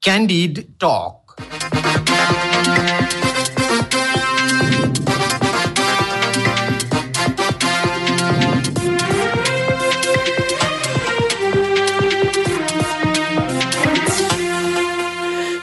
Candid Talk.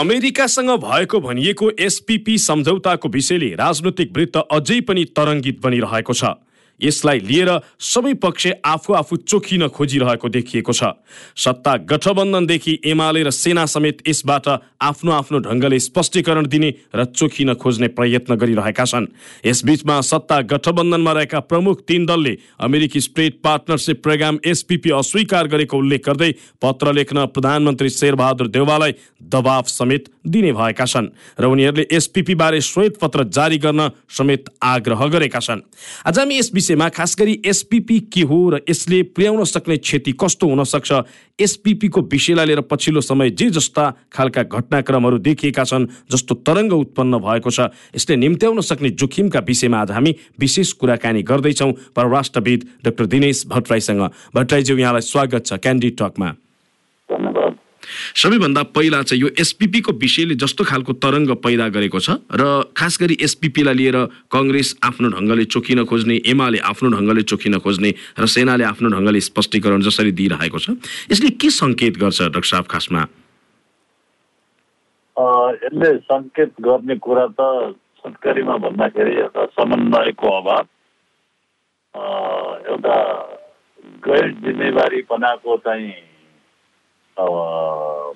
अमेरिकासँग भएको भनिएको SPP सम्झौताको विषयले राजनैतिक वृत्त अझै पनि तरङ्गित बनिरहेको छ। यसलाई लिएर सबै पक्ष आफू आफू चोखिन खोजिरहेको देखिएको छ। सत्ता गठबन्धनदेखि एमाले र सेना समेत यसबाट आफ्नो आफ्नो ढङ्गले स्पष्टीकरण दिने र चोखिन खोज्ने प्रयत्न गरिरहेका छन्। यसबीचमा सत्ता गठबन्धनमा रहेका प्रमुख तीन दलले अमेरिकी स्टेट पार्टनरसिप प्रोग्राम एसपिपी अस्वीकार गरेको उल्लेख गर्दै पत्र लेख्न प्रधानमन्त्री शेरबहादुर देवाललाई दबाव समेत दिने भएका छन् र उनीहरूले एसपिपी बारे श्वेत पत्र जारी गर्न समेत आग्रह गरेका छन्। आज हामी यस विषयमा खास गरी एसपिपी के हो र यसले पुर्याउन सक्ने क्षति कस्तो हुन सक्छ एसपिपीको विषयलाई लिएर पछिल्लो समय जे जस्ता खालका घटनाक्रमहरू देखिएका छन् जस्तो तरङ्ग उत्पन्न भएको छ यसले निम्त्याउन सक्ने जोखिमका विषयमा आज हामी विशेष कुराकानी गर्दैछौँ। परराष्ट्रविद डाक्टर दिनेश भट्टराईसँग। भट्टराईज्यू यहाँलाई स्वागत छ क्यान्डी टकमा। सबैभन्दा पहिला चाहिँ यो एसपिपीको विषयले जस्तो खालको तरङ्ग पैदा गरेको छ र खास गरी एसपिपीलाई लिएर कङ्ग्रेस आफ्नो ढङ्गले चोकिन खोज्ने एमाले आफ्नो ढङ्गले चोकिन खोज्ने र सेनाले आफ्नो ढङ्गले स्पष्टीकरण जसरी दिइरहेको छ यसले के सङ्केत गर्छ डाक्टर साहब खासमा? यसले सङ्केत गर्ने कुरा त छोटकरीमा भन्दाखेरि एउटा समन्वयको अभाव एउटा गैर जिम्मेवारीपनाको चाहिँ अ,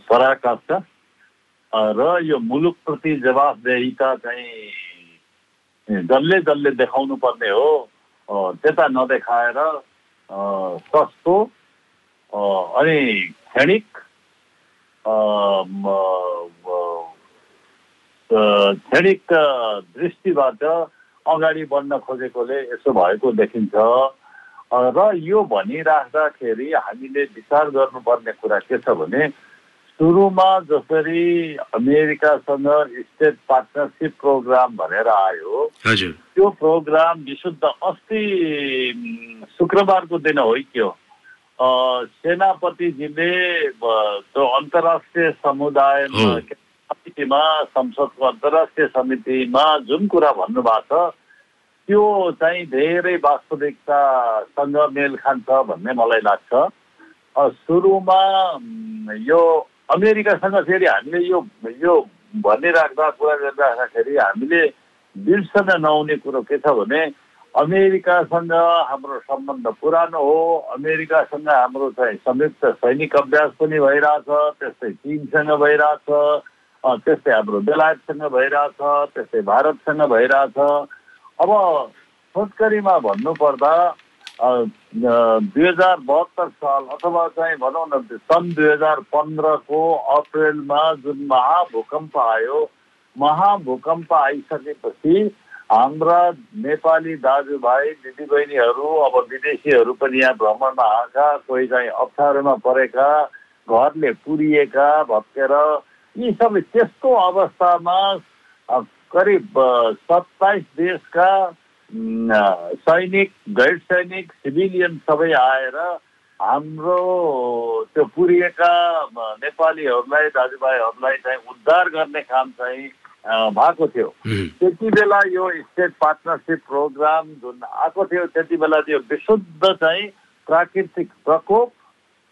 पराकाष्ठा र यो मुलुकप्रति जवाफदेहिता चाहिँ जसले जसले देखाउनु पर्ने हो त्यता नदेखाएर सस्तो अनि क्षणिक क्षणिक दृष्टिबाट अगाडि बढ्न खोजेकोले यसो भएको देखिन्छ र यो भनिराख्दाखेरि हामीले विचार गर्नुपर्ने कुरा के छ भने सुरुमा जसरी अमेरिकासँग स्टेट पार्टनरसिप प्रोग्राम भनेर आयो त्यो प्रोग्राम विशुद्ध अस्ति शुक्रबारको दिन अ, सेनापतिजीले त्यो अन्तर्राष्ट्रिय समुदायमा हो। समितिमा संसदको अन्तर्राष्ट्रिय समितिमा जुन कुरा भन्नुभएको छ त्यो चाहिँ धेरै वास्तविकतासँग मेल खान्छ भन्ने मलाई लाग्छ। सुरुमा यो अमेरिकासँग फेरि हामीले यो यो भनिराख्दा कुरा गरिराख्दाखेरि हामीले बिर्सन नहुने कुरो के छ भने अमेरिकासँग हाम्रो सम्बन्ध पुरानो हो अमेरिकासँग हाम्रो चाहिँ संयुक्त सैनिक अभ्यास पनि भइरहेछ त्यस्तै चिनसँग भइरहेछ त्यस्तै हाम्रो बेलायतसँग भइरहेछ त्यस्तै भारतसँग भइरहेछ। अब छोटकरीमा भन्नुपर्दा दुई हजार बहत्तर साल अथवा चाहिँ भनौँ न सन् दुई हजार पन्ध्रको अप्रेलमा जुन महाभूकम्प आयो महाभूकम्प आइसकेपछि हाम्रा नेपाली दाजुभाइ दिदीबहिनीहरू अब विदेशीहरू पनि यहाँ भ्रमणमा आएका कोही चाहिँ अप्ठ्यारोमा परेका घरले पुरिएका भत्केर यी सबै त्यस्तो अवस्थामा करिब सत्ताइस देशका सैनिक गैर सैनिक सिभिलियन सबै आएर हाम्रो त्यो पुरिएका नेपालीहरूलाई दाजुभाइहरूलाई चाहिँ उद्धार गर्ने काम चाहिँ भएको थियो। त्यति बेला यो स्टेट पार्टनरसिप प्रोग्राम जुन आएको थियो त्यति बेला त्यो विशुद्ध चाहिँ प्राकृतिक प्रकोप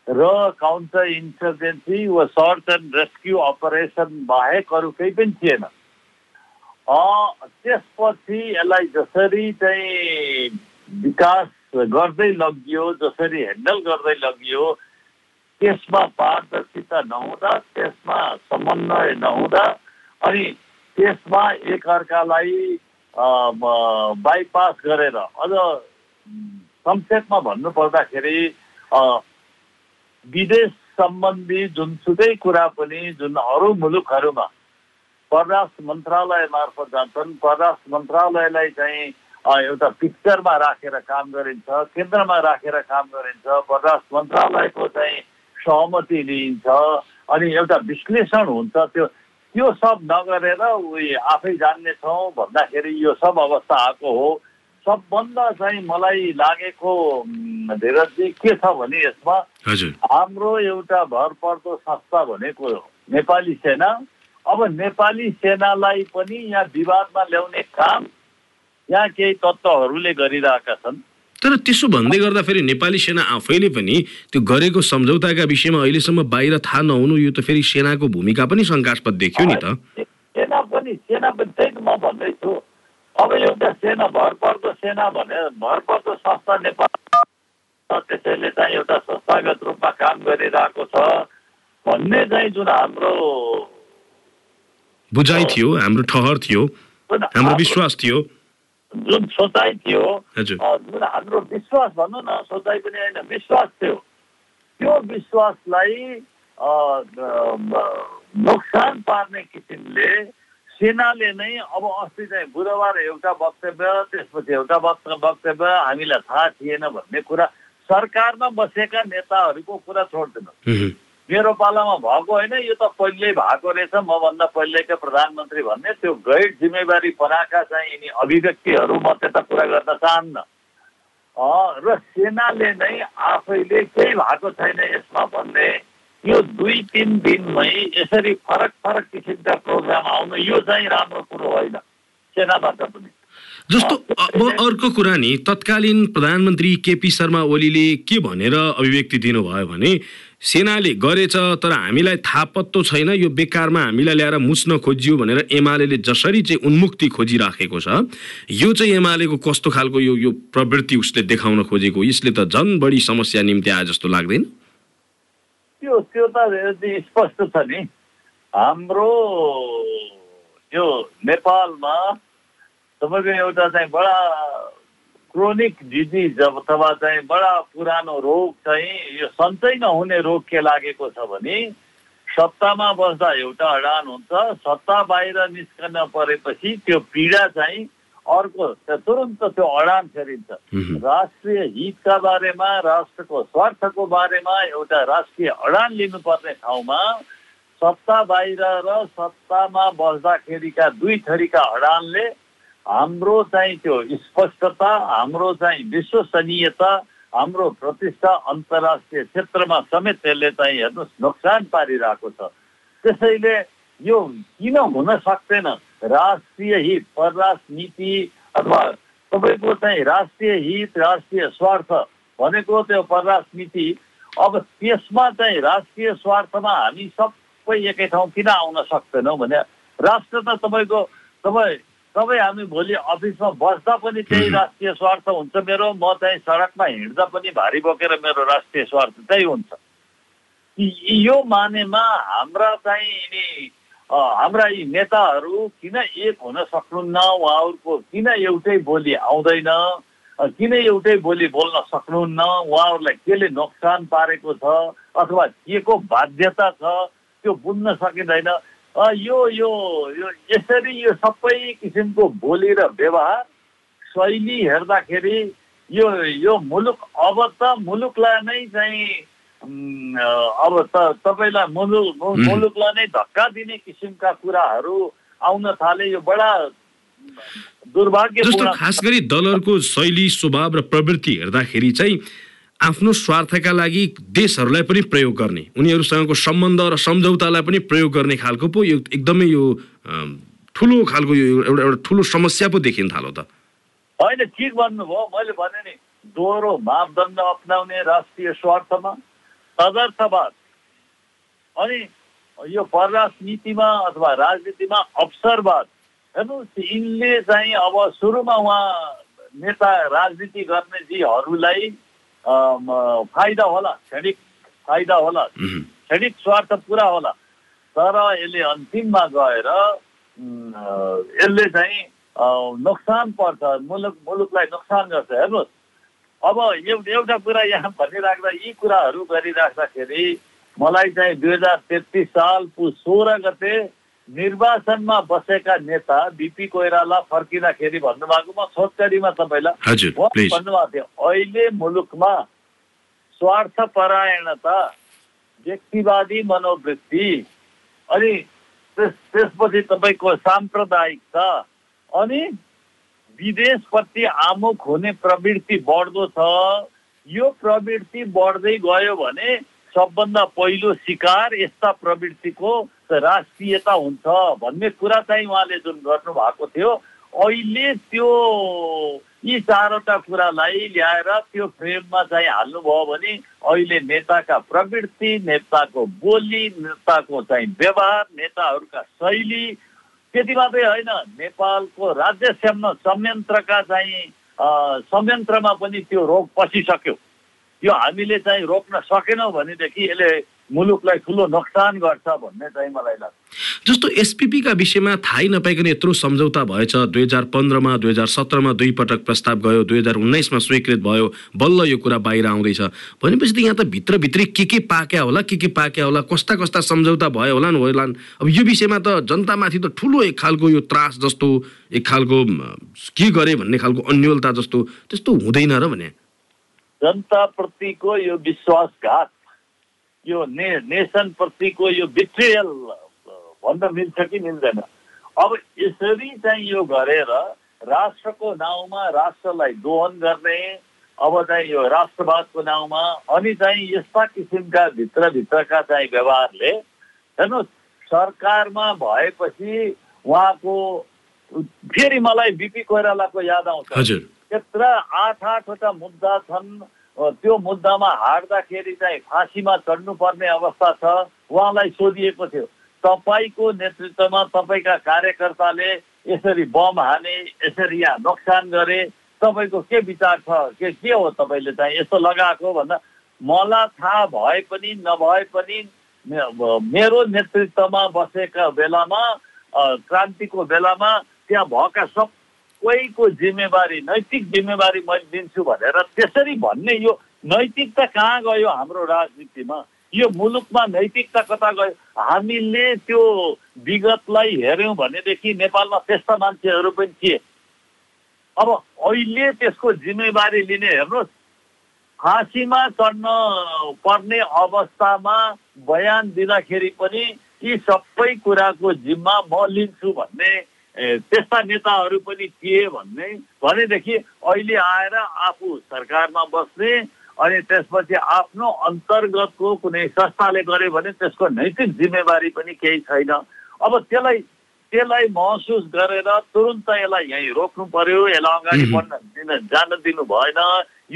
र काउन्टर इन्सर्जेन्सी वा सर्च एन्ड रेस्क्यु अपरेसन बाहेक अरू केही पनि थिएन। त्यसपछि यसलाई जसरी चाहिँ विकास गर्दै लगियो जसरी ह्यान्डल गर्दै लगियो त्यसमा पारदर्शिता नहुँदा त्यसमा समन्वय नहुँदा अनि त्यसमा एकअर्कालाई बाइपास गरेर अझ संक्षेपमा भन्नु पर्दाखेरि अ, विदेश सम्बन्धी जुनसुकै कुरा पनि जुन अरू मुलुकहरूमा परराष्ट्र मन्त्रालय मार्फत जान्छन्। परराष्ट्र मन्त्रालयलाई चाहिँ एउटा पिक्चरमा राखेर काम गरिन्छ केन्द्रमा राखेर काम गरिन्छ। परराष्ट्र मन्त्रालयको चाहिँ सहमति लिइन्छ। अनि एउटा विश्लेषण हुन्छ। त्यो त्यो सब नगरेर उयो आफै जान्नेछौँ भन्दाखेरि यो सब अवस्था आएको हो। सबभन्दा चाहिँ मलाई लागेको धीरजी के छ भने यसमा हाम्रो एउटा भरपर्दो संस्था भनेको नेपाली सेना अब नेपाली सेनालाई पनि यहाँ विवादमा ल्याउने काम यहाँ केही तत्त्वहरूले गरिरहेका छन्। तर त्यसो भन्दै गर्दा फेरि नेपाली सेना आफैले पनि त्यो गरेको सम्झौताका विषयमा अहिलेसम्म बाहिर थाहा नहुनु यो त फेरि सेनाको भूमिका पनि शङ्कास्पद देखियो नि त। सेना पनि सेना पनि त्यही म भन्दैछु। अब एउटा सेना भरपर्दो सेना भने भरपर्दो संस्था नेपाल त्यसैले चाहिँ एउटा संस्थागत रूपमा काम गरिरहेको छ। भन्ने चाहिँ जुन हाम्रो बुझाइ थियो हाम्रो ठहर थियो हाम्रो विश्वास थियो। जुन सोचाइ थियो जुन हाम्रो विश्वास भनौँ न सोचाइ पनि होइन विश्वास थियो। त्यो विश्वासलाई नोक्सान पार्ने किसिमले सेनाले नै अब अस्ति चाहिँ बुधबार एउटा वक्तव्य त्यसपछि एउटा वक्तव्य हामीलाई थाहा थिएन भन्ने कुरा सरकारमा बसेका नेताहरूको कुरा छोड्दैन। मेरो पालामा भएको होइन यो त पहिल्यै भएको रहेछ। मभन्दा पहिल्यैका प्रधानमन्त्री भन्ने त्यो गैर जिम्मेवारी बनाएका चाहिँ यिनी अभिव्यक्तिहरू म त्यता कुरा गर्न चाहन्न। र सेनाले नै आफैले केही भएको छैन यसमा भन्ने यो दुई तिन दिनमै यसरी फरक फरक किसिमका प्रोग्राम आउनु यो चाहिँ राम्रो कुरो होइन। सेनाबाट पनि। जस्तो अब अर्को कुरा नि तत्कालीन प्रधानमन्त्री केपी शर्मा ओलीले के भनेर अभिव्यक्ति दिनुभयो भने सेनाले गरेछ तर हामीलाई थाहा पत्तो छैन यो बेकारमा हामीलाई ल्याएर मुस्न खोजियो भनेर एमाले जसरी चाहिँ उन्मुक्ति खोजिराखेको छ यो चाहिँ एमालेको कस्तो खालको यो यो प्रवृत्ति उसले देखाउन खोजेको यसले त झन् बढी समस्या निम्ति आए जस्तो लाग्दैन? त्यो त्यो त स्पष्ट छ नि। हाम्रो यो नेपालमा तपाईँको एउटा चाहिँ बडा क्रोनिक डिजिज अथवा चाहिँ बडा पुरानो रोग चाहिँ यो सन्चै नहुने रोग के लागेको छ भने सत्तामा बस्दा एउटा अडान हुन्छ। सत्ता बाहिर निस्कन परेपछि त्यो पीडा चाहिँ अर्को तुरन्त त्यो अडान फेरिन्छ। राष्ट्रिय हितका बारेमा राष्ट्रको स्वार्थको बारेमा एउटा राष्ट्रिय अडान लिनुपर्ने ठाउँमा सत्ता बाहिर र सत्तामा बस्दाखेरिका दुई थरीका अडानले हाम्रो चाहिँ त्यो स्पष्टता हाम्रो चाहिँ विश्वसनीयता हाम्रो प्रतिष्ठा अन्तर्राष्ट्रिय क्षेत्रमा समेत त्यसले चाहिँ हेर्नुहोस् नोक्सान पारिरहेको छ। त्यसैले यो किन हुन सक्दैन? राष्ट्रिय हित परराष्ट्र नीति अथवा तपाईँको चाहिँ राष्ट्रिय हित राष्ट्रिय स्वार्थ भनेको त्यो परराष्ट्र नीति अब त्यसमा चाहिँ राष्ट्रिय स्वार्थमा हामी सबै एकै ठाउँ किन आउन सक्दैनौँ भने राष्ट्र त तपाईँको तपाईँ तपाईँ हामी भोलि अफिसमा बस्दा पनि त्यही राष्ट्रिय स्वार्थ हुन्छ मेरो। म चाहिँ सडकमा हिँड्दा पनि भारी बोकेर मेरो राष्ट्रिय स्वार्थ त्यही हुन्छ। यो मानेमा हाम्रा चाहिँ यिनी हाम्रा यी नेताहरू किन एक हुन सक्नुहुन्न? उहाँहरूको किन एउटै बोली आउँदैन? किन एउटै बोली बोल्न सक्नुहुन्न? उहाँहरूलाई केले नोक्सान पारेको छ? अथवा के को बाध्यता छ? त्यो बुझ्न सकिँदैन। यो यो यो यसरी यो सबै किसिमको बोली र व्यवहार शैली हेर्दाखेरि यो यो मुलुक अब त मुलुकलाई नै चाहिँ अब त तपाईँलाई मुलुक मुलुकलाई नै धक्का दिने किसिमका कुराहरू आउन थाले यो बडा दुर्भाग्य जस्तो खास गरी दलहरूको शैली स्वभाव र प्रवृत्ति हेर्दाखेरि चाहिँ आफ्नो स्वार्थका लागि देशहरूलाई पनि प्रयोग गर्ने उनीहरूसँगको सम्बन्ध र सम्झौतालाई पनि प्रयोग गर्ने खालको पो यो एकदमै यो ठुलो खालको यो एउटा एउटा ठुलो समस्या पो देखिन थालो त। होइन ठिक भन्नुभयो मैले भने नि दोहोरो मापदण्ड अप्नाउने राष्ट्रिय स्वार्थमा तदर्थवाद अनि यो परराष्ट्र नीतिमा अथवा राजनीतिमा अवसरवाद हेर्नुहोस् यिनले चाहिँ अब सुरुमा उहाँ नेता राजनीति गर्ने जीहरूलाई फाइदा होला क्षणिक फाइदा होला क्षणिक स्वार्थ पुरा होला तर यसले अन्तिममा गएर यसले चाहिँ नोक्सान पर्छ मुलुक मुलुकलाई नोक्सान गर्छ हेर्नुहोस् अब एउटा कुरा यहाँ भनिराख्दा यी कुराहरू गरिराख्दाखेरि मलाई चाहिँ दुई हजार तेत्तिस साल पुस सोह्र गते निर्वाचनमा बसेका नेता बिपी कोइराला फर्किँदाखेरि भन्नुभएको म छोटकरीमा तपाईँलाई भन्नुभएको थियो अहिले मुलुकमा स्वार्थ परायणता व्यक्तिवादी मनोवृत्ति अनि त्यस त्यसपछि तपाईँको साम्प्रदायिकता अनि विदेशप्रति आमुख हुने प्रवृत्ति बढ्दो छ यो प्रवृत्ति बढ्दै गयो भने सबभन्दा पहिलो शिकार यस्ता प्रवृत्तिको राष्ट्रियता हुन्छ भन्ने कुरा चाहिँ उहाँले जुन गर्नुभएको थियो अहिले त्यो यी चारवटा कुरालाई ल्याएर त्यो फ्रेममा चाहिँ हाल्नुभयो भने अहिले नेताका प्रवृत्ति नेताको बोली नेताको चाहिँ व्यवहार नेताहरूका शैली त्यति मात्रै होइन नेपालको राज्य संयन्त्रका चाहिँ संयन्त्रमा पनि त्यो रोग पसिसक्यो। यो हामीले चाहिँ रोक्न सकेनौँ भनेदेखि यसले मुलुकलाई ठुलो नोक्सान गर्छ भन्ने चाहिँ मलाई लाग्छ। जस्तो एसपिपीका विषयमा थाहै नपाइकन यत्रो सम्झौता भएछ दुई हजार पन्ध्रमा दुई हजार सत्रमा दुई पटक प्रस्ताव गयो दुई हजार उन्नाइसमा स्वीकृत भयो बल्ल यो कुरा बाहिर आउँदैछ। भनेपछि त यहाँ त भित्रभित्रै के के पाक्या होला के के पाक्या होला कस्ता कस्ता सम्झौता भयो होलान् होलान्। अब यो विषयमा त जनतामाथि त ठुलो एक खालको यो त्रास जस्तो एक खालको के गरे भन्ने खालको अन्यलता जस्तो त्यस्तो हुँदैन र भने। जनताप्रतिको यो विश्वासघात यो ने नेसनप्रतिको यो बिट्रियल भन्न मिल्छ कि मिल्दैन। अब यसरी चाहिँ यो गरेर राष्ट्रको नाउँमा राष्ट्रलाई दोहन गर्ने अब चाहिँ यो राष्ट्रवादको नाउँमा अनि चाहिँ यस्ता किसिमका भित्रभित्रका चाहिँ व्यवहारले हेर्नुहोस् सरकारमा भएपछि उहाँको फेरि मलाई बिपी कोइरालाको याद आउँछ। त्यत्र आठ आठवटा मुद्दा छन् त्यो मुद्दामा हार्दाखेरि चाहिँ फाँसीमा चढ्नुपर्ने अवस्था छ। उहाँलाई सोधिएको थियो। तपाईँको नेतृत्वमा तपाईँका कार्यकर्ताले यसरी बम हाने यसरी यहाँ नोक्सान गरे तपाईँको के विचार छ? के के हो तपाईँले चाहिँ यस्तो लगाएको भन्दा मलाई थाहा भए पनि नभए पनि मेरो नेतृत्वमा बसेका बेलामा क्रान्तिको बेलामा त्यहाँ भएका सब सबैको जिम्मेवारी नैतिक जिम्मेवारी मैले दिन्छु भनेर त्यसरी भन्ने यो नैतिकता कहाँ गयो हाम्रो राजनीतिमा? यो मुलुकमा नैतिकता कता गयो? हामीले त्यो विगतलाई हेऱ्यौँ भनेदेखि नेपालमा त्यस्ता मान्छेहरू पनि थिए। अब अहिले त्यसको जिम्मेवारी लिने हेर्नुहोस् फाँसीमा चढ्न पर्ने अवस्थामा बयान दिँदाखेरि पनि यी सबै कुराको जिम्मा म लिन्छु भन्ने त्यस्ता नेताहरू पनि थिए भन्ने। भनेदेखि अहिले आएर आफू सरकारमा बस्ने अनि त्यसपछि आफ्नो अन्तर्गतको कुनै संस्थाले गर्यो भने त्यसको नैतिक जिम्मेवारी पनि केही छैन। अब त्यसलाई त्यसलाई महसुस गरेर तुरुन्त यसलाई यहीँ रोक्नु पर्यो यसलाई अगाडि. बढ्न दिन जान दिनु भएन।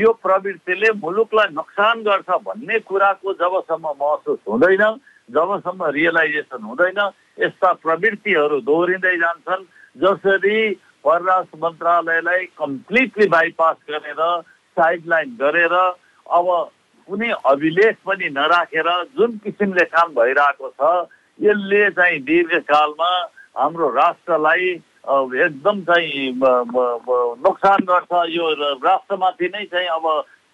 यो प्रवृत्तिले मुलुकलाई नोक्सान गर्छ भन्ने कुराको जबसम्म महसुस हुँदैन जबसम्म रियलाइजेसन हुँदैन। यस्ता प्रवृत्तिहरू दोहोरिँदै जान्छन् जसरी परराष्ट्र मन्त्रालयलाई कम्प्लिटली बाइपास गरेर साइडलाइन गरेर अब कुनै अभिलेख पनि नराखेर जुन किसिमले काम भइरहेको छ यसले चाहिँ दीर्घकालमा हाम्रो राष्ट्रलाई एकदम चाहिँ नोक्सान गर्छ। यो राष्ट्रमाथि नै चाहिँ अब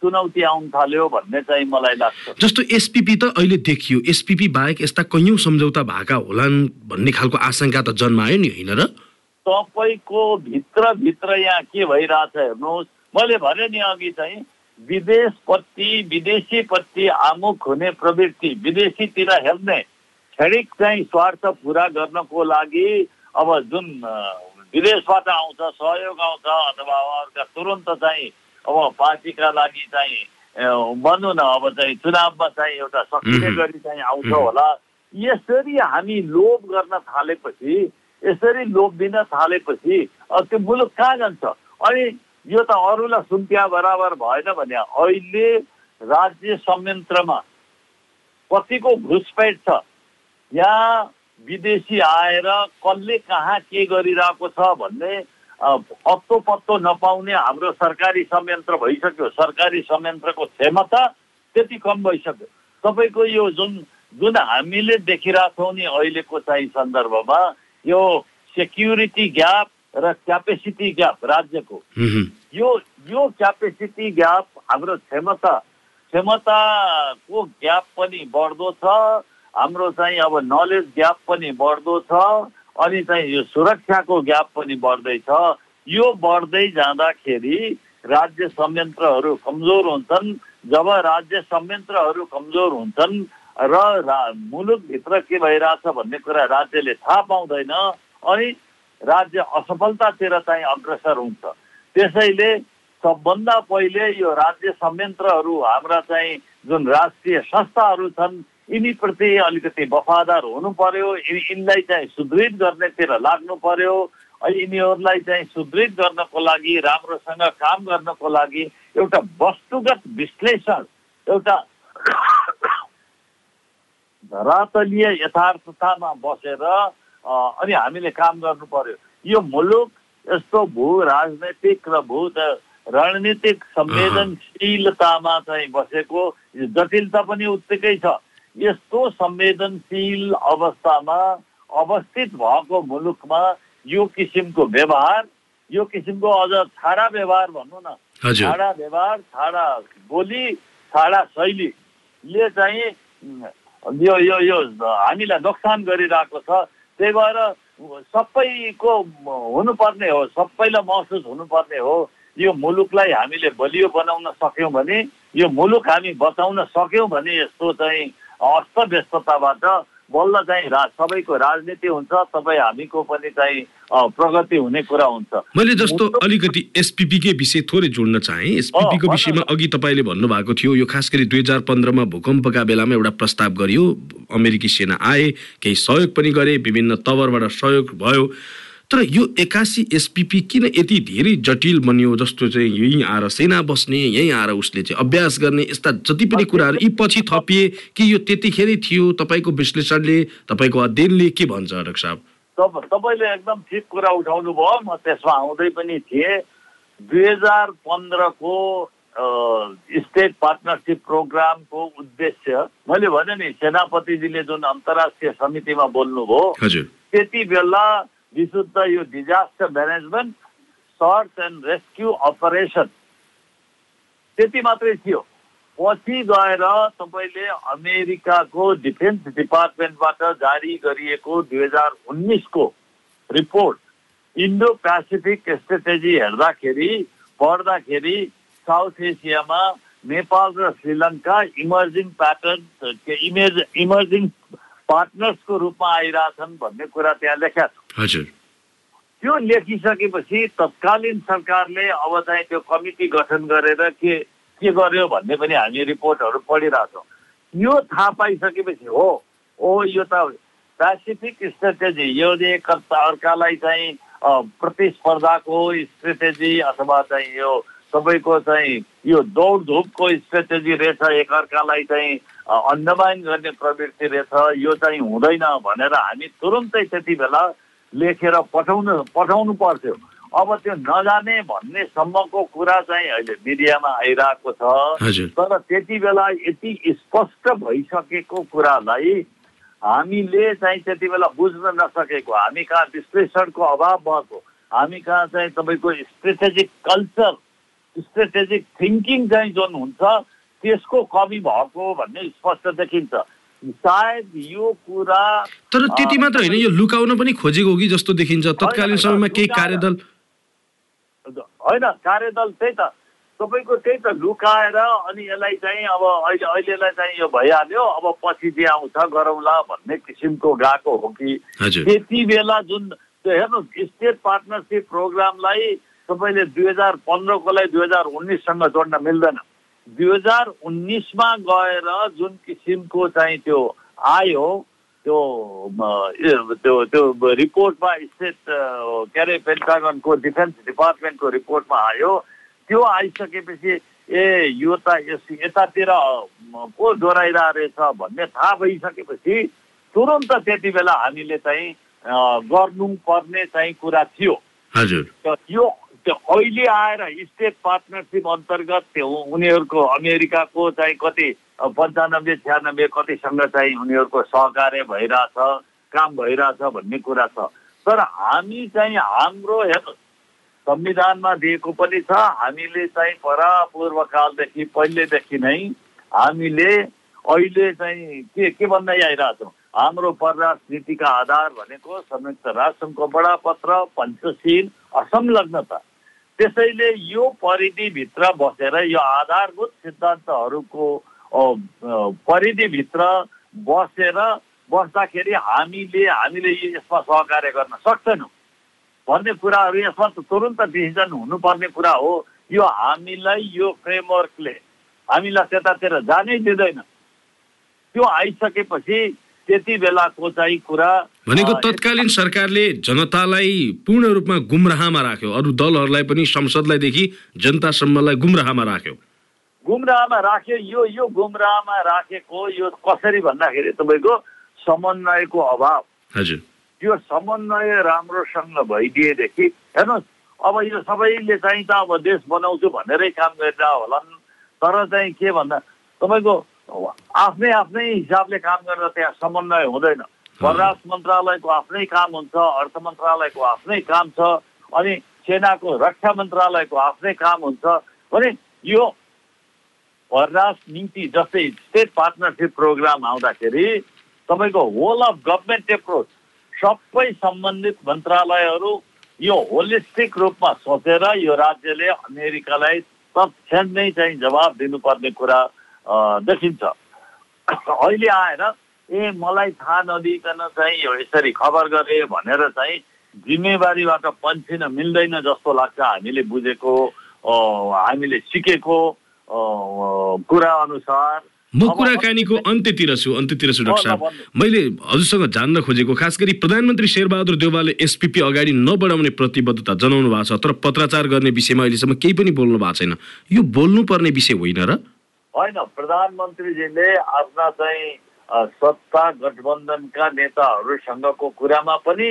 चुनौती आउन थाल्यो भन्ने चाहिँ मलाई लाग्छ। जस्तो एसपिपी त अहिले देखियो। एसपिपी बाहेक यस्ता कैयौँ सम्झौता भएका होलान् भन्ने खालको आशंका त जन्मायो नि होइन र? तपाईँको भित्रभित्र यहाँ के भइरहेछ हेर्नुहोस्। मैले भने नि अघि चाहिँ विदेशप्रति विदेशीप्रति आमुख हुने प्रवृत्ति विदेशीतिर हेर्ने क्षणिक चाहिँ स्वार्थ पुरा गर्नको लागि अब जुन विदेशबाट आउँछ सहयोग आउँछ अथवा उहाँहरूका तुरन्त चाहिँ अब पार्टीका लागि चाहिँ अ, भनौँ न अब चाहिँ चुनावमा चाहिँ एउटा सक्रिय. गरी चाहिँ आउँछ. होला यसरी हामी लोभ गर्न थालेपछि यसरी लोभ दिन थालेपछि त्यो मुलुक कहाँ जान्छ अनि यो त अरूलाई सुम्पिया बराबर भएन भने अहिले राज्य संयन्त्रमा कतिको घुसपैठ छ यहाँ विदेशी आएर कसले कहाँ के गरिरहेको छ भन्ने अत्तो पत्तो नपाउने हाम्रो सरकारी संयन्त्र भइसक्यो। सरकारी संयन्त्रको क्षमता त्यति कम भइसक्यो। तपाईँको यो जुन जुन हामीले देखिरहेछौँ नि अहिलेको चाहिँ सन्दर्भमा यो सेक्युरिटी ग्याप र क्यापेसिटी ग्याप राज्यको। यो यो क्यापेसिटी ग्याप हाम्रो क्षमता क्षमताको ग्याप पनि बढ्दो छ। हाम्रो चाहिँ अब नलेज ग्याप पनि बढ्दो छ। अनि चाहिँ यो सुरक्षाको ग्याप पनि बढ्दैछ। यो बढ्दै जाँदाखेरि राज्य संयन्त्रहरू कमजोर हुन्छन्। जब राज्य संयन्त्रहरू कमजोर हुन्छन् र रा, मुलुकभित्र के भइरहेछ भन्ने कुरा राज्यले थाहा पाउँदैन अनि राज्य असफलतातिर चाहिँ अग्रसर हुन्छ। त्यसैले सबभन्दा पहिले यो राज्य संयन्त्रहरू हाम्रा चाहिँ जुन राष्ट्रिय संस्थाहरू छन् यिनीप्रति अलिकति वफादार हुनु पर्यो यिनलाई चाहिँ सुदृढ गर्नेतिर लाग्नु पर्यो यिनीहरूलाई चाहिँ सुदृढ गर्नको लागि राम्रोसँग काम गर्नको लागि एउटा वस्तुगत विश्लेषण एउटा धरातलीय यथार्थतामा बसेर अनि हामीले काम गर्नु पर्यो यो मुलुक यस्तो भू राजनैतिक र भू रणनीतिक संवेदनशीलतामा चाहिँ बसेको जटिलता पनि उत्तिकै छ। यस्तो संवेदनशील अवस्थामा अवस्थित भएको मुलुकमा यो किसिमको व्यवहार यो किसिमको अझ छाडा व्यवहार भनौँ न। छाडा व्यवहार छाडा बोली छाडा शैलीले चाहिँ यो यो यो हामीलाई नोक्सान गरिरहेको छ। त्यही भएर सबैको हुनुपर्ने हो सबैलाई महसुस हुनुपर्ने हो। यो मुलुकलाई हामीले बलियो बनाउन सक्यौँ भने यो मुलुक हामी बचाउन सक्यौँ भने यस्तो चाहिँ अस्तव्यस्तताबाट बल्ल चाहिँ रा सबैको राजनीति हुन्छ तपाईँ हामीको पनि चाहिँ प्रगति हुने कुरा हुन्छ। मैले जस्तो अलिकति एसपिपीकै विषय थोरै जोड्न चाहेँ एसपिपीको विषयमा अघि तपाईँले भन्नुभएको थियो यो खास गरी दुई हजार पन्ध्रमा भूकम्पका बेलामा एउटा प्रस्ताव गरियो अमेरिकी सेना आए केही सहयोग पनि गरे विभिन्न तवरबाट सहयोग भयो। तर यो एक्कासी एसपिपी किन यति धेरै जटिल बन्यो जस्तो चाहिँ यहीँ आएर सेना बस्ने यहीँ आएर उसले चाहिँ अभ्यास गर्ने यस्ता जति पनि कुराहरू यी पछि थपिए कि यो त्यतिखेरै थियो तपाईँको विश्लेषणले तपाईँको अध्ययनले के भन्छ अध्यक्ष साहब? तपाईँले एकदम ठिक कुरा उठाउनु भयो म त्यसमा आउँदै पनि थिएँ। दुई हजार पन्ध्रको स्टेट पार्टनरसिप प्रोग्रामको उद्देश्य। मैले भने नि सेनापतिजीले जुन अन्तर्राष्ट्रिय समितिमा बोल्नुभयो त्यति बेला विशुद्ध यो disaster management search and rescue operation त्यति मात्रै थियो पछि गएर तपाईँले अमेरिकाको डिफेन्स डिपार्टमेन्टबाट जारी गरिएको दुई हजार उन्नाइसको रिपोर्ट इन्डो पेसिफिक स्ट्रेटेजी हेर्दाखेरि पढ्दाखेरि साउथ एसियामा नेपाल र Sri Lanka emerging pattern image emerging पार्टनर्सको रूपमा आइरहेछन् भन्ने कुरा त्यहाँ लेखा छ हजुर। त्यो लेखिसकेपछि तत्कालीन सरकारले अब चाहिँ त्यो कमिटी गठन गरेर के के गर्यो भन्ने पनि हामी रिपोर्टहरू पढिरहेछौँ। यो थाहा पाइसकेपछि हो ओ यो त पेसिफिक स्ट्रेटेजी यो एक अर्कालाई चाहिँ प्रतिस्पर्धाको स्ट्रेटेजी अथवा चाहिँ यो तपाईँको चाहिँ यो दौडधुपको स्ट्रेटेजी रहेछ एकअर्कालाई चाहिँ अन्डमान गर्ने प्रवृत्ति रहेछ यो चाहिँ हुँदैन भनेर हामी तुरुन्तै त्यति बेला लेखेर पठाउन पठाउनु पर्थ्यो। अब त्यो नजाने भन्ने सम्मको कुरा चाहिँ अहिले मिडियामा आइरहेको छ। तर त्यति बेला यति स्पष्ट भइसकेको कुरालाई हामीले चाहिँ त्यति बेला बुझ्न नसकेको हामी कहाँ विश्लेषणको अभाव भएको हामी कहाँ चाहिँ तपाईँको स्ट्रेटेजिक कल्चर स्ट्रेटेजिक थिङ्किङ चाहिँ जुन हुन्छ त्यसको कमी भएको भन्ने स्पष्ट देखिन्छ। सायद यो कुरा तर त्यति मात्र होइन यो लुकाउन पनि खोजेको कि जस्तो देखिन्छ। तत्कालीन समयमा केही कार्यदल होइन कार्यदल त्यही त। तपाईँको त्यही त लुकाएर अनि यसलाई चाहिँ अब अहिले अहिलेलाई चाहिँ यो भइहाल्यो। अब पछि जे आउँछ गरौँला भन्ने किसिमको गएको हो कि। त्यति बेला जुन हेर्नुहोस् स्टेट पार्टनरसिप प्रोग्रामलाई तपाईँले दुई हजार पन्ध्रकोलाई दुई हजार उन्नाइससँग जोड्न मिल्दैन। दुई हजार उन्नाइसमा गएर जुन किसिमको चाहिँ त्यो आयो त्यो त्यो त्यो रिपोर्टमा स्टेट के अरे पेन्टागनको डिफेन्स डिपार्टमेन्टको रिपोर्टमा आयो। त्यो आइसकेपछि ए यो त यस यतातिर पो डोराइरहेको रहेछ भन्ने थाहा भइसकेपछि तुरन्त त्यति बेला हामीले चाहिँ गर्नु पर्ने चाहिँ कुरा थियो। हजुर। यो त्यो अहिले आएर स्टेट पार्टनरसिप अन्तर्गत त्यो उनीहरूको अमेरिकाको चाहिँ कति पन्चानब्बे छ्यानब्बे कतिसँग चाहिँ उनीहरूको सहकार्य भइरहेछ काम भइरहेछ भन्ने कुरा छ। तर हामी चाहिँ हाम्रो संविधानमा दिएको पनि छ। हामीले चाहिँ परापूर्वकालदेखि पहिलेदेखि नै हामीले अहिले चाहिँ के के भन्दै आइरहेछौँ? हाम्रो परराष्ट्र नीतिका आधार भनेको संयुक्त राष्ट्रसङ्घको बडापत्र पञ्चशील असंलग्नता। त्यसैले यो परिधिभित्र बसेर यो आधारभूत सिद्धान्तहरूको परिधिभित्र बसेर बस्दाखेरि हामीले हामीले यसमा सहकार्य गर्न सक्दैनौँ। भन्ने कुराहरू यसमा तुरन्त डिसिजन हुनुपर्ने कुरा हो। यो हामीलाई यो फ्रेमवर्कले हामीलाई त्यतातिर जानै दिँदैन। त्यो आइसकेपछि त्यति बेलाको चाहिँ कुरा भनेको तत्कालीन सरकारले जनतालाई पूर्ण रूपमा गुमराहमा राख्यो। अरू दलहरूलाई पनि संसदलाईदेखि जनतासम्मलाई गुमराहमा राख्यो। गुमराहमा राख्यो। यो यो गुमराहमा राखेको यो कसरी भन्दाखेरि तपाईँको समन्वयको अभाव। हजुर। यो समन्वय राम्रोसँग भइदिएदेखि हेर्नुहोस् अब यो सबैले चाहिँ त अब देश बनाउँछु भनेरै काम गरेर होलान् तर चाहिँ के भन्दा तपाईँको आफ्नै आफ्नै हिसाबले काम गरेर त्यहाँ समन्वय हुँदैन। परराष्ट्र मन्त्रालयको आफ्नै काम हुन्छ अर्थ मन्त्रालयको आफ्नै काम छ अनि सेनाको रक्षा मन्त्रालयको आफ्नै काम हुन्छ भने यो परराष्ट्र नीति जस्तै स्टेट पार्टनरसिप प्रोग्राम आउँदाखेरि तपाईँको होल अफ गभर्मेन्ट एप्रोच सबै सम्बन्धित मन्त्रालयहरू यो होलिस्टिक रूपमा सोचेर यो राज्यले अमेरिकालाई तत्क्षण नै चाहिँ जवाब दिनुपर्ने कुरा देखिन्छ। अहिले आएर ए मलाई थाहा नदिइकन चाहिँ यो यसरी खबर गरे भनेर चाहिँ जिम्मेवारीबाट पन्सिन मिल्दैन जस्तो लाग्छ हामीले बुझेको हामीले सिकेको कुरा अनुसार। म कुराकानीको अन्त्यतिर छु अन्त्यतिर छु डाक्टर साहब। मैले हजुरसँग जान्न खोजेको खास गरी प्रधानमन्त्री शेरबहादुर देवालले एसपिपी अगाडि नबढाउने प्रतिबद्धता जनाउनु भएको छ तर पत्राचार गर्ने विषयमा अहिलेसम्म केही पनि बोल्नु भएको छैन। यो बोल्नुपर्ने विषय होइन र? होइन प्रधानमन्त्रीजीले आफ्ना चाहिँ सत्ता गठबन्धनका नेताहरूसँगको कुरामा पनि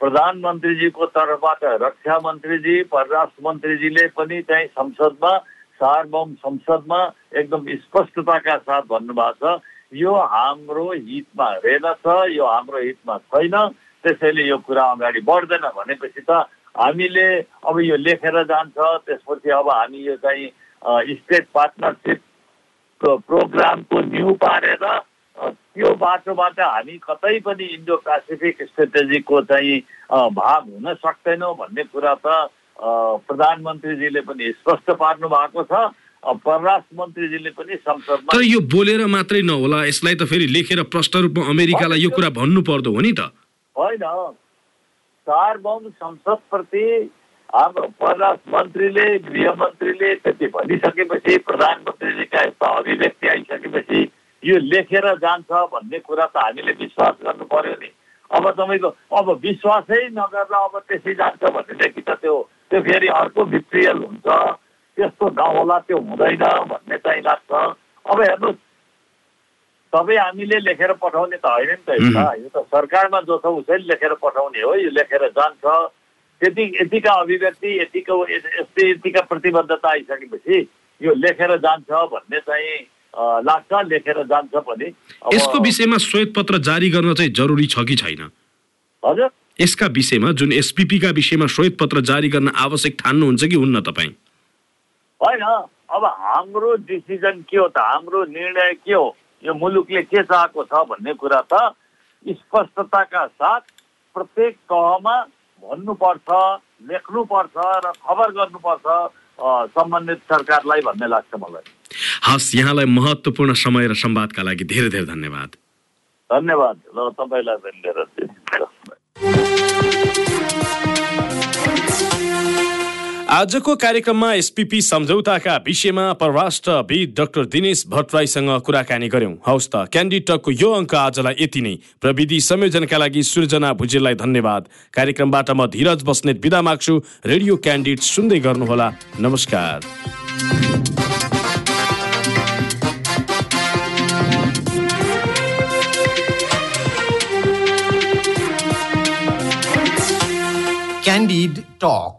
प्रधानमन्त्रीजीको तर्फबाट रक्षा मन्त्रीजी परराष्ट्र मन्त्रीजीले पनि चाहिँ संसदमा सार्वभौम संसदमा एकदम स्पष्टताका साथ भन्नुभएको छ। यो हाम्रो हितमा रहेनछ यो हाम्रो हितमा छैन। त्यसैले यो कुरा अगाडि बढ्दैन भनेपछि त हामीले अब यो लेखेर जान्छ त्यसपछि अब हामी यो चाहिँ स्टेट पार्टनरसिप प्रोग्रामको न्यु पारेर त्यो बाटोबाट हामी कतै पनि इन्डो पेसिफिक स्ट्रेटेजीको चाहिँ भाग हुन सक्दैनौँ भन्ने कुरा त प्रधानमन्त्रीजीले पनि स्पष्ट पार्नु भएको छ परराष्ट्र मन्त्रीजीले पनि संसदमा तर यो बोलेर मात्रै नहोला यसलाई त फेरि लेखेर प्रष्ट रूपमा अमेरिकालाई यो कुरा भन्नु पर्दो हो नि त। होइन। सार्वभौम संसदप्रति हाम्रो परराष्ट्र मन्त्रीले गृहमन्त्रीले त्यति भनिसकेपछि प्रधानमन्त्रीजीका यस्ता अभिव्यक्ति आइसकेपछि यो लेखेर जान्छ भन्ने कुरा त हामीले विश्वास गर्नु पर्यो नि। अब तपाईँको अब विश्वासै नगरेर अब त्यसै जान्छ भनेदेखि त त्यो त्यो फेरि अर्को भिट्रियल हुन्छ। त्यस्तो नहोला त्यो हुँदैन भन्ने चाहिँ लाग्छ। अब हेर्नुहोस् सबै हामीले लेखेर पठाउने त होइन नि त यो त सरकारमा जो छ उसैले लेखेर पठाउने हो यो लेखेर जान्छ। त्यति यतिका अभिव्यक्ति यतिको यस्तै यतिका प्रतिबद्धता आइसकेपछि यो लेखेर जान्छ भन्ने चाहिँ लाग्छ लेखेर जान्छ पनि। यसको विषयमा श्वेत पत्र जारी गर्न चाहिँ जरुरी छ कि छैन? हजुर। यसका विषयमा जुन एसपिपीका विषयमा श्वेत पत्र जारी गर्न आवश्यक ठान्नुहुन्छ कि हुन्न तपाईँ? होइन अब हाम्रो डिसिजन के हो त? हाम्रो निर्णय के हो? यो मुलुकले के चाहेको छ भन्ने कुरा त स्पष्टताका साथ प्रत्येक तहमा भन्नुपर्छ लेख्नुपर्छ र खबर गर्नुपर्छ सम्बन्धित सरकारलाई भन्ने लाग्छ मलाई। हस् यहाँलाई महत्त्वपूर्ण समय र संवादका लागि धेरै धेरै धन्यवाद। धन्यवाद। ल तपाईँलाई पनि धेरै आजको कार्यक्रममा एसपिपी सम्झौताका विषयमा परराष्ट्रविद डाक्टर दिनेश भट्टराईसँग कुराकानी गर्यौं हौस् त क्यान्डिटकको यो अङ्क आजलाई यति नै। प्रविधि संयोजनका लागि सृजना भुजेललाई धन्यवाद। कार्यक्रमबाट म धीरज बस्नेत विदा माग्छु। रेडियो क्यान्डिड सुन्दै गर्नुहोला। नमस्कार। Candid Talk.